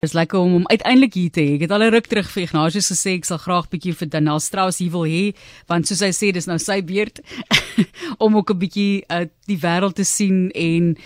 Dis lekker om hom uiteindelik hier te hê. Ek het al 'n ruk terug vir Ignatius gesê ek sal graag bietjie vir Danel Strauss hier wil hê, want soos hy sê dis nou sy beurt om ook 'n bietjie uh, die wêreld te sien en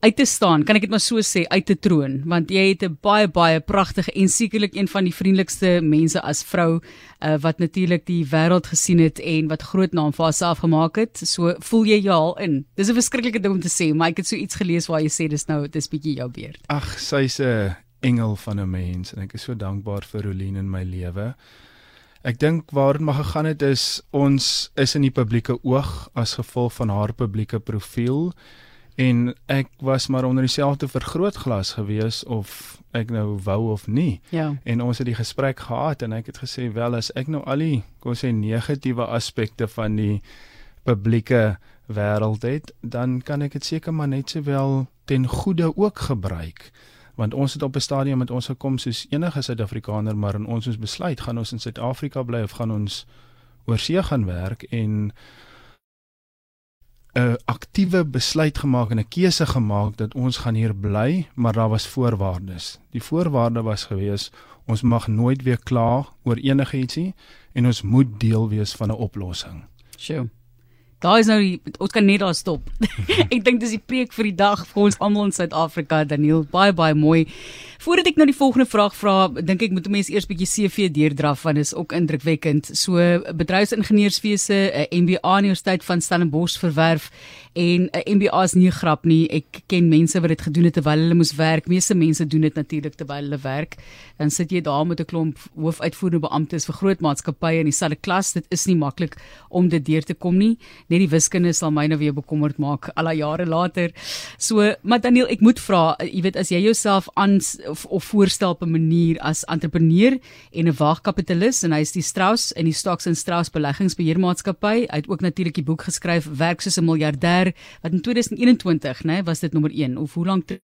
uit te staan. Kan ek dit maar so sê, uit te troon, want jy het 'n baie baie pragtige en sekerlik een van die vriendelikste mense as vrou uh, wat natuurlik die wêreld gesien het en wat groot naam vir haarself gemaak het. So voel jy jou al in. Dis 'n verskriklike ding om te sê, maar ek het so iets gelees waar jy sê dis nou dis bietjie jou beurt. Ag, sy's 'n engel van 'n mens en ek is so dankbaar vir Rolien in my lewe. Ek dink waar dit maar gegaan het is ons is in die publieke oog as gevolg van haar publieke profiel en ek was maar onder dieselfde vergrootglas gewees of ek nou wou of nie. Ja. En ons het die gesprek gehad en ek het gesê wel as ek nou al die kon sê negatiewe aspekte van die publieke wêreld het, dan kan ek dit seker maar net sowel ten goeie ook gebruik want ons het op 'n stadium met ons gekom soos enige Suid-Afrikaner maar en ons moes besluit gaan ons in Suid-Afrika bly of gaan ons oorsee gaan werk en 'n aktiewe besluit gemaak en 'n keuse gemaak dat ons gaan hier bly maar daar was voorwaardes die voorwaarde was gewees ons mag nooit weer kla oor enigiets nie en ons moet deel wees van 'n oplossing Sjoe. Daar is nou die, ons kan net daar stop. ek dink dis die preek vir die dag vir ons almal in Suid-Afrika Daniel. Baie baie mooi. Voordat ek nou die volgende vraag vra, dink ek moet 'n mens eers bietjie CV deurdraf want is ook indrukwekkend. So bedryfsingenieurswese, 'n MBA aan die Universiteit van Stellenbosch verwerf en 'n MBA is nie grap nie. Ek ken mense wat dit gedoen het terwyl hulle moes werk. Meeste mense doen dit natuurlik terwyl hulle werk. Dan sit jy daar met 'n klomp hoofuitvoerende beamptes vir groot maatskappye in dieselfde klas. Dit is nie maklik om dit deur te kom nie. Net die wiskunde sal my nou weer bekommerd maak al die jare later. So, maar Daniel, ek moet vra, jy weet as jy jouself aan of, of voorstel op 'n manier as entrepreneur en 'n waagkapitalis en hy is die Strauss en die Stocks and Strauss beleggingsbeheermaatskappy. Hy het ook natuurlik die boek geskryf Werk soos 'n miljardeur wat in 2021, né, was dit nommer 1 of hoe lank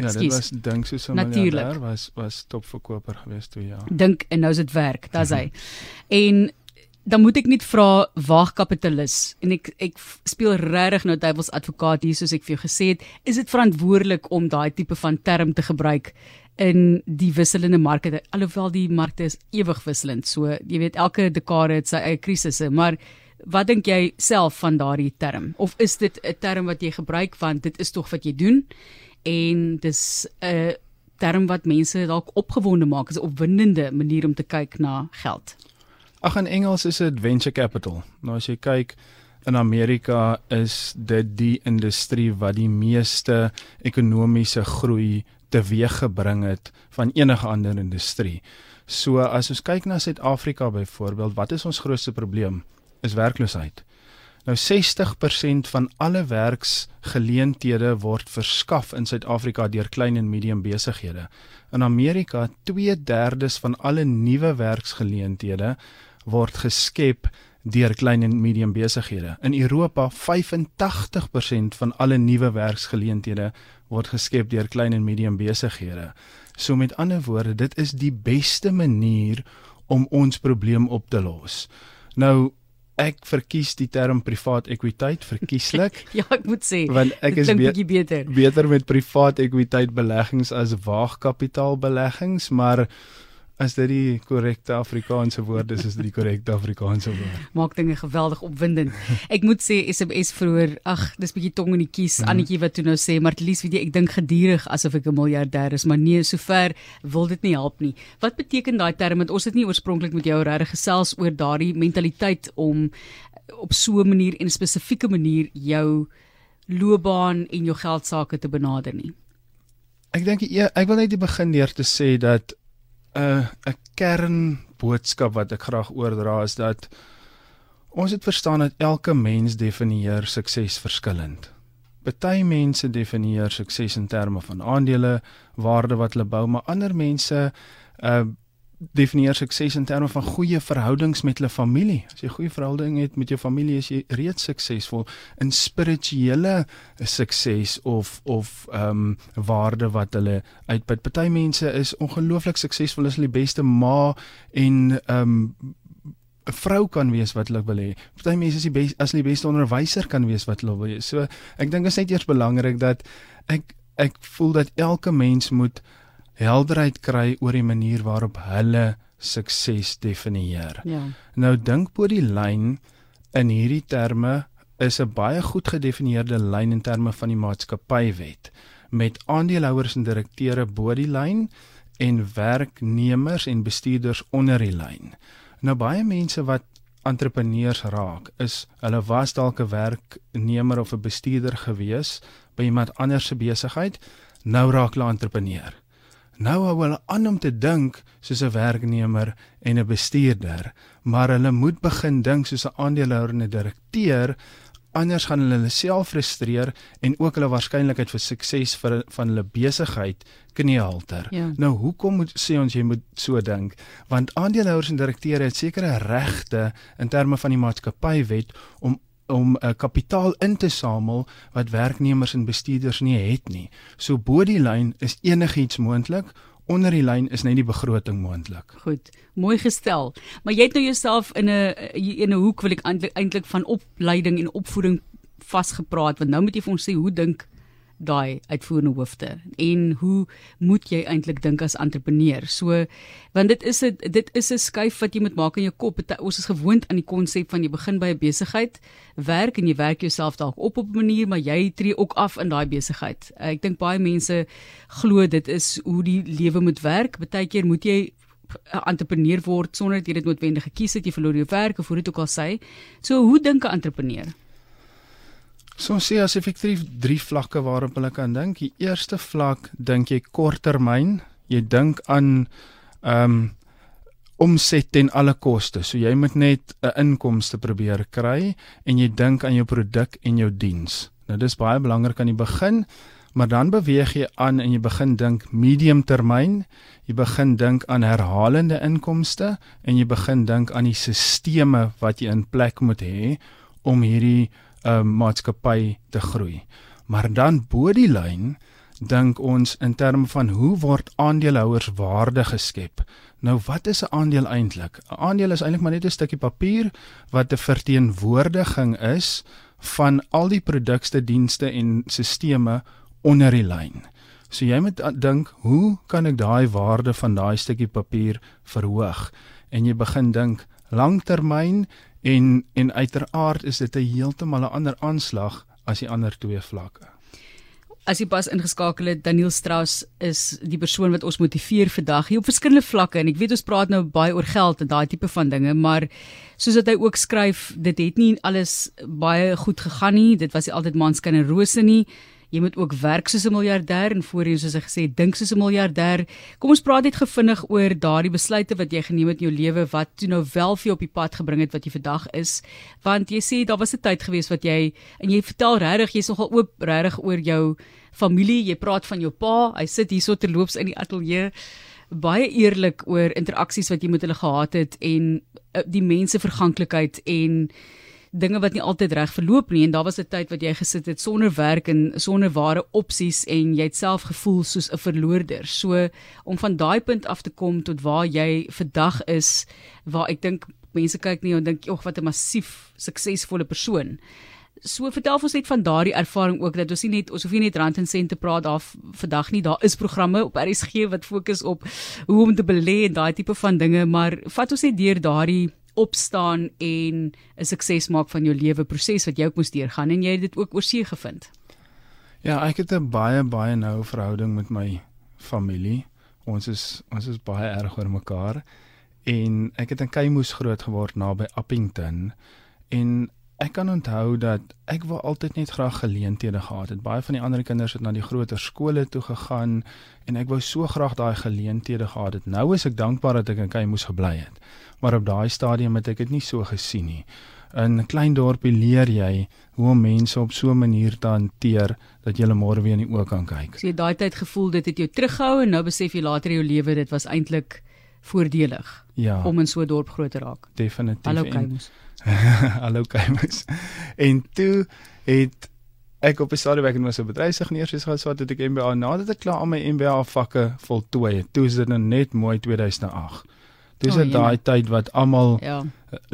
Ja, dit was dink soos 'n miljardeur was was topverkoper geweest toe ja. Dink en nou is dit werk, dis hy. en dan moet ek net vra waagkapitalis en ek ek speel regtig nou duiwels advokaat hier soos ek vir jou gesê het, is dit verantwoordelik om daai tipe van term te gebruik in die wisselende markte alhoewel die markte is ewig wisselend. So jy weet elke dekade het sy eie krisisse, maar wat dink jy self van daardie term? Of is dit 'n term wat jy gebruik want dit is tog wat jy doen en dis 'n term wat mense dalk opgewonde maak, is 'n opwindende manier om te kyk na geld. Ag in Engels is dit venture capital. Nou as jy kyk in Amerika is dit die industrie wat die meeste ekonomiese groei teweeggebring het van enige ander industrie. So as ons kyk na Suid-Afrika byvoorbeeld, wat is ons grootste probleem? Is werkloosheid. Nou 60% van alle werksgeleenthede word verskaf in Suid-Afrika deur klein en medium besighede. In Amerika 2/3 van alle nuwe werksgeleenthede word geskep deur klein en medium besighede. In Europa 85% van alle nuwe werksgeleenthede word geskep deur klein en medium besighede. So met ander woorde, dit is die beste manier om ons probleem op te los. Nou ek verkies die term privaat ekwiteit verkieslik. ja, ek moet sê, want ek is be beter. beter met privaat ekwiteit beleggings as waagkapitaalbeleggings, maar As dit die korrekte Afrikaanse woord is, is dit die korrekte Afrikaanse woord. Maak dinge geweldig opwindend. Ek moet sê SMS vroeër, ag, dis bietjie tong in die kies, mm. Annetjie wat toe nou sê, maar Lies, weet jy, ek dink gedurig asof ek 'n miljardêr is, maar nee, sover wil dit nie help nie. Wat beteken daai term? Want ons het nie oorspronklik met jou regtig gesels oor daardie mentaliteit om op so 'n manier en 'n spesifieke manier jou loopbaan en jou geld sake te benader nie. Ek dink ek wil net begin deur te sê dat 'n 'n kernboodskap wat ek graag oordra is dat ons het verstaan dat elke mens definieer sukses verskillend. Party mense definieer sukses in terme van aandele, waarde wat hulle bou, maar ander mense uh definieer sukses in terme van goeie verhoudings met hulle familie. As jy goeie verhouding het met jou familie, is jy reeds suksesvol in spirituele sukses of of ehm um, waarde wat hulle uitput. Party mense is ongelooflik suksesvol, is hulle die beste ma en ehm um, 'n vrou kan wees wat hulle wil hê. Party mense is die beste as hulle die beste onderwyser kan wees wat hulle wil hê. So ek dink dit is net eers belangrik dat ek ek voel dat elke mens moet helderheid kry oor die manier waarop hulle sukses definieer. Ja. Nou dink bo die lyn in hierdie terme is 'n baie goed gedefinieerde lyn in terme van die maatskappywet met aandeelhouers en direkteure bo die lyn en werknemers en bestuurders onder die lyn. Nou baie mense wat entrepreneurs raak, is hulle was dalk 'n werknemer of 'n bestuurder gewees by iemand anders se besigheid, nou raak hulle entrepreneur. Nou hou hulle aan om te dink soos 'n werknemer en 'n bestuurder, maar hulle moet begin dink soos 'n aandeelhouer en 'n direkteur anders gaan hulle hulle self frustreer en ook hulle waarskynlikheid vir sukses vir van hulle besigheid kniehalter. Ja. Nou hoekom moet sê ons jy moet so dink? Want aandeelhouers en direkteure het sekere regte in terme van die maatskappywet om om 'n uh, kapitaal in te samel wat werknemers en bestuurders nie het nie. So bo die lyn is enigiets moontlik, onder die lyn is net die begroting moontlik. Goed, mooi gestel. Maar jy het nou jouself in 'n in 'n hoek wil ek eintlik van opleiding en opvoeding vasgepraat want nou moet jy vir ons sê hoe dink daai uitvoerende hoofde en hoe moet jy eintlik dink as entrepreneur? So want dit is 'n dit is 'n skuif wat jy moet maak in jou kop. Ons is gewoond aan die konsep van jy begin by 'n besigheid, werk en jy werk jouself dalk op op 'n manier, maar jy tree ook af in daai besigheid. Ek dink baie mense glo dit is hoe die lewe moet werk. Partykeer moet jy 'n entrepreneur word sonder dat jy dit noodwendig gekies het, jy verloor jou werk of hoe dit ook al sê. So hoe dink 'n entrepreneur? So sê as effektief drie vlakke waarop hulle kan dink. Die eerste vlak dink jy korttermyn. Jy dink aan ehm um, omset ten alle koste. So jy moet net 'n inkomste probeer kry en jy dink aan jou produk en jou diens. Nou dis baie belangrik aan die begin, maar dan beweeg jy aan en jy begin dink medium termyn. Jy begin dink aan herhalende inkomste en jy begin dink aan die sisteme wat jy in plek moet hê om hierdie uh, maatskappy te groei. Maar dan bo die lyn dink ons in terme van hoe word aandeelhouers waarde geskep. Nou wat is 'n aandeel eintlik? 'n Aandeel is eintlik maar net 'n stukkie papier wat 'n verteenwoordiging is van al die produkte, dienste en sisteme onder die lyn. So jy moet dink, hoe kan ek daai waarde van daai stukkie papier verhoog? En jy begin dink langtermyn en en uiteraard is dit 'n heeltemal 'n ander aanslag as die ander twee vlakke. As jy pas ingeskakel het, Daniel Strauss is die persoon wat ons motiveer vandag hier op verskillende vlakke en ek weet ons praat nou baie oor geld en daai tipe van dinge, maar soos wat hy ook skryf, dit het nie alles baie goed gegaan nie. Dit was nie altyd maanskyn en rose nie. Jy moet ook werk soos 'n miljardêr en voorheen soos ek gesê, dink soos 'n miljardêr. Kom ons praat net gevinnig oor daardie besluite wat jy geneem het in jou lewe wat toe nou wel vir jou op die pad gebring het wat jy vandag is. Want jy sê daar was 'n tyd gewees wat jy en jy vertel regtig jy's nogal oop regtig oor jou familie. Jy praat van jou pa. Hy sit hierso terloops in die ateljee baie eerlik oor interaksies wat jy met hulle gehad het en eh, die mense verganklikheid en dinge wat nie altyd reg verloop nie en daar was 'n tyd wat jy gesit het sonder werk en sonder ware opsies en jy het self gevoel soos 'n verloorder. So om van daai punt af te kom tot waar jy vandag is waar ek dink mense kyk nie en dink ag wat 'n massief suksesvolle persoon. So vertel ons net van daardie ervaring ook dat ons nie net ons hoef nie net rand en sente praat daar vandag nie. Daar is programme op RSG wat fokus op hoe om te belê en daai tipe van dinge, maar vat ons net deur daardie opstaan en 'n sukses maak van jou lewe proses wat jy ook moes deurgaan en jy het dit ook oorsee gevind. Ja, ek het 'n baie baie noue verhouding met my familie. Ons is ons is baie erg oor mekaar en ek het in Keimoes groot geword naby Appington en ek kan onthou dat ek wou altyd net graag geleenthede gehad het. Baie van die ander kinders het na die groter skole toe gegaan en ek wou so graag daai geleenthede gehad het. Nou is ek dankbaar dat ek in Keimoes gebly het maar op daai stadium het ek dit nie so gesien nie. In 'n klein dorpie leer jy hoe om mense op so 'n manier te hanteer dat jy hulle môre weer in die oë kan kyk. So jy daai tyd gevoel dit het jou teruggehou en nou besef jy later in jou lewe dit was eintlik voordelig ja, om in so 'n dorp groot te raak. Definitief. Hallo Kaimus. Hallo Kaimus. En toe het ek op 'n stadium ek het mos 'n bedryfsingenieurs gehad so dat ek MBA nadat ek klaar al my MBA vakke voltooi het. Toe is dit nou net mooi 2008. Dis oh, daai tyd wat almal ja.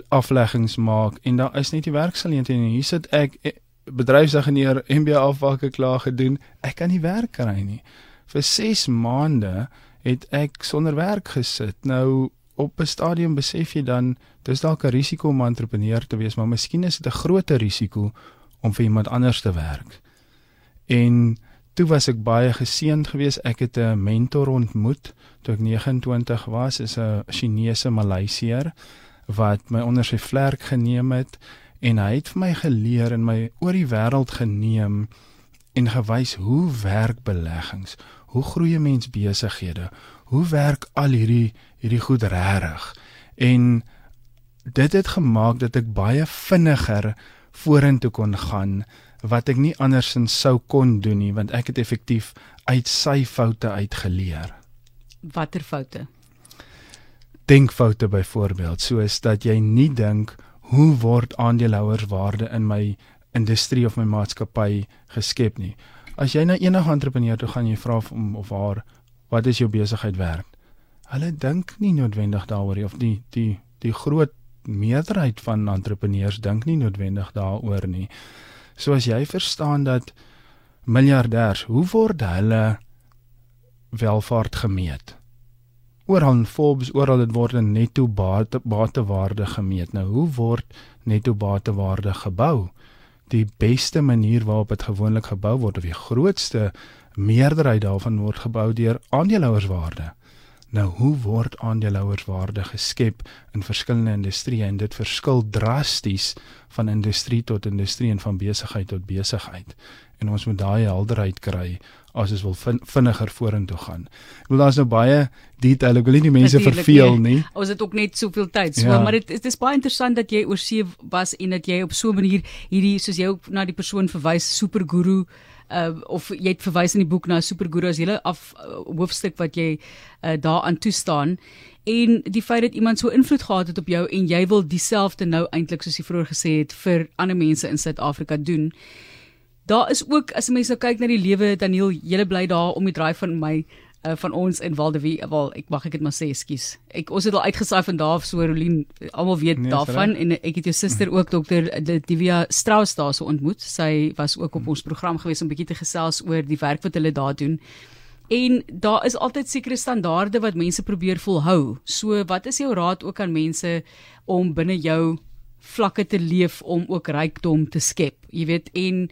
afleggings maak en daar is net die werksgeleenthede en hier sit ek bedryfsingenieur MBA afwakke klaar gedoen. Ek kan nie werk kry nie. Vir 6 maande het ek sonder werk gesit. Nou op 'n stadium besef jy dan dis dalk 'n risiko om 'n entrepreneur te wees, maar miskien is dit 'n groter risiko om vir iemand anders te werk. En toe was ek baie geseënd geweest. Ek het 'n mentor ontmoet toe ek 29 was, is 'n Chinese Maleisier wat my onder sy vlerk geneem het en hy het vir my geleer en my oor die wêreld geneem en gewys hoe werk beleggings, hoe groei 'n mens besighede, hoe werk al hierdie hierdie goed regtig. En dit het gemaak dat ek baie vinniger vorentoe kon gaan wat ek nie andersins sou kon doen nie want ek het effektief uit sy foute uitgeleer. Watter foute? Denkfoute byvoorbeeld, soos dat jy nie dink hoe word aandeelhouerswaarde in my industrie of my maatskappy geskep nie. As jy na enige entrepreneur toe gaan, jy vra hom of haar wat is jou besigheid werd? Hulle dink nie noodwendig daaroor of die die die groot meerderheid van entrepreneurs dink nie noodwendig daaroor nie. So as jy verstaan dat miljardêers, hoe word hulle welvaart gemeet? Oral in Forbes, oral dit word in netto bate batewaarde gemeet. Nou hoe word netto batewaarde gebou? Die beste manier waarop dit gewoonlik gebou word of die grootste meerderheid daarvan word gebou deur aandeelhouerswaarde. Nou hoe word aandeelhouerswaarde geskep in verskillende industrieë en dit verskil drasties van industrie tot industrie en van besigheid tot besigheid. En ons moet daai helderheid kry as ons wil vin vinniger vorentoe gaan. Ek wil daar's nou baie detail, ek wil nie die mense Natuurlijk, verveel nie. Nee. Ons het ook net soveel tyd. So, ja. maar dit dit is baie interessant dat jy oor see was en dat jy op so 'n manier hierdie soos jy ook na die persoon verwys, superguru uh of jy het verwys in die boek na Superguru as hele af uh, hoofstuk wat jy uh, daaraan toestaan en die feit dat iemand so invloed gehad het op jou en jy wil dieselfde nou eintlik soos jy vroeër gesê het vir ander mense in Suid-Afrika doen. Daar is ook as mense nou kyk na die lewe Daniel, jy bly daar om die draai van my uh, van ons in Waldewie wel ek mag ek dit maar sê ekskuus. Ek ons het al uitgesaai van daar af so Rolien almal weet nee, daarvan en ek het jou suster ook dokter Divya Strauss daar so ontmoet. Sy was ook op ons program gewees om bietjie te gesels oor die werk wat hulle daar doen. En daar is altyd sekere standaarde wat mense probeer volhou. So wat is jou raad ook aan mense om binne jou vlakke te leef om ook rykdom te skep? Jy weet en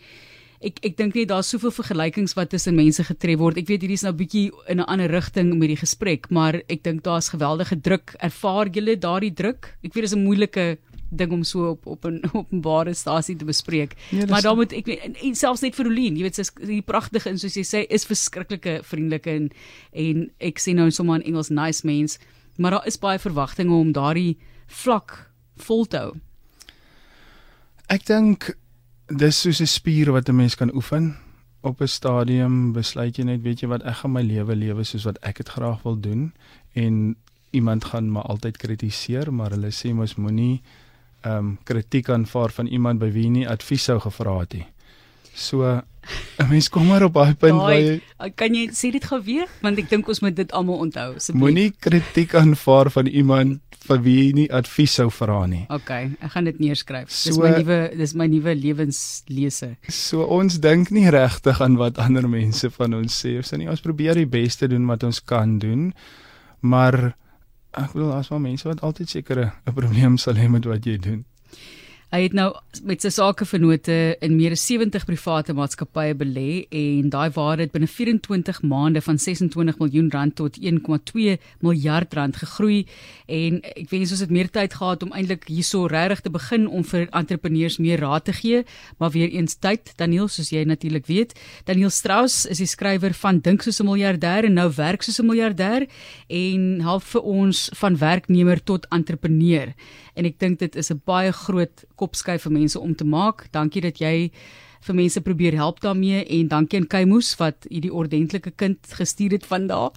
ek ek dink nie daar's soveel vergelykings wat tussen mense getref word. Ek weet hierdie is nou bietjie in 'n ander rigting met die gesprek, maar ek dink daar's geweldige druk. Ervaar julle daardie druk? Ek weet dit is 'n moeilike ding om so op op 'n openbare stasie te bespreek. Ja, maar dan moet ek en, en selfs net vir Olien, jy weet sy's die pragtige en soos jy sê is verskriklike vriendelike en en ek sien nou sommer in Engels nice mens, maar daar is baie verwagtinge om daardie vlak vol te hou. Ek dink dis soos 'n spier wat 'n mens kan oefen. Op 'n stadium besluit jy net, weet jy wat, ek gaan my lewe lewe soos wat ek dit graag wil doen en iemand gaan maar altyd kritiseer, maar hulle sê mos moenie ehm um, kritiek aanvaar van iemand by wie jy nie advies sou gevra het nie. So 'n mens kom maar op daai punt waar jy kan jy sê dit gou weer want ek dink ons moet dit almal onthou. Moenie kritiek aanvaar van iemand vir wie jy nie advies sou vra nie. OK, ek gaan dit neerskryf. So, dis my nuwe dis my nuwe lewenslese. So ons dink nie regtig aan wat ander mense van ons sê of sê nie. Ons probeer die beste doen wat ons kan doen. Maar ek bedoel as maar mense wat altyd sekere 'n probleem sal hê met wat jy doen. Hy het nou met sy sakevennote in meer as 70 private maatskappye belê en daai waarde het binne 24 maande van 26 miljoen rand tot 1,2 miljard rand gegroei en ek wens ons het meer tyd gehad om eintlik hierso regtig te begin om vir entrepreneurs meer raad te gee, maar weer eens tyd Daniel soos jy natuurlik weet. Daniel Strauss is die skrywer van Dink soos 'n miljardêr en nou werk soos 'n miljardêr en help vir ons van werknemer tot entrepreneur en ek dink dit is 'n baie groot kopskuif vir mense om te maak. Dankie dat jy vir mense probeer help daarmee en dankie aan Kaimus wat hierdie ordentlike kind gestuur het van daar.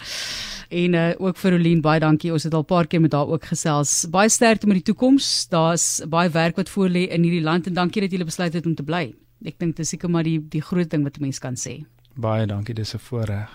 En uh, ook vir Olien baie dankie. Ons het al 'n paar keer met haar ook gesels. Baie sterkte met die toekoms. Daar's baie werk wat voor lê in hierdie land en dankie dat jy besluit het om te bly. Ek dink dis seker maar die die groot ding wat 'n mens kan sê. Baie dankie, dis 'n voorreg.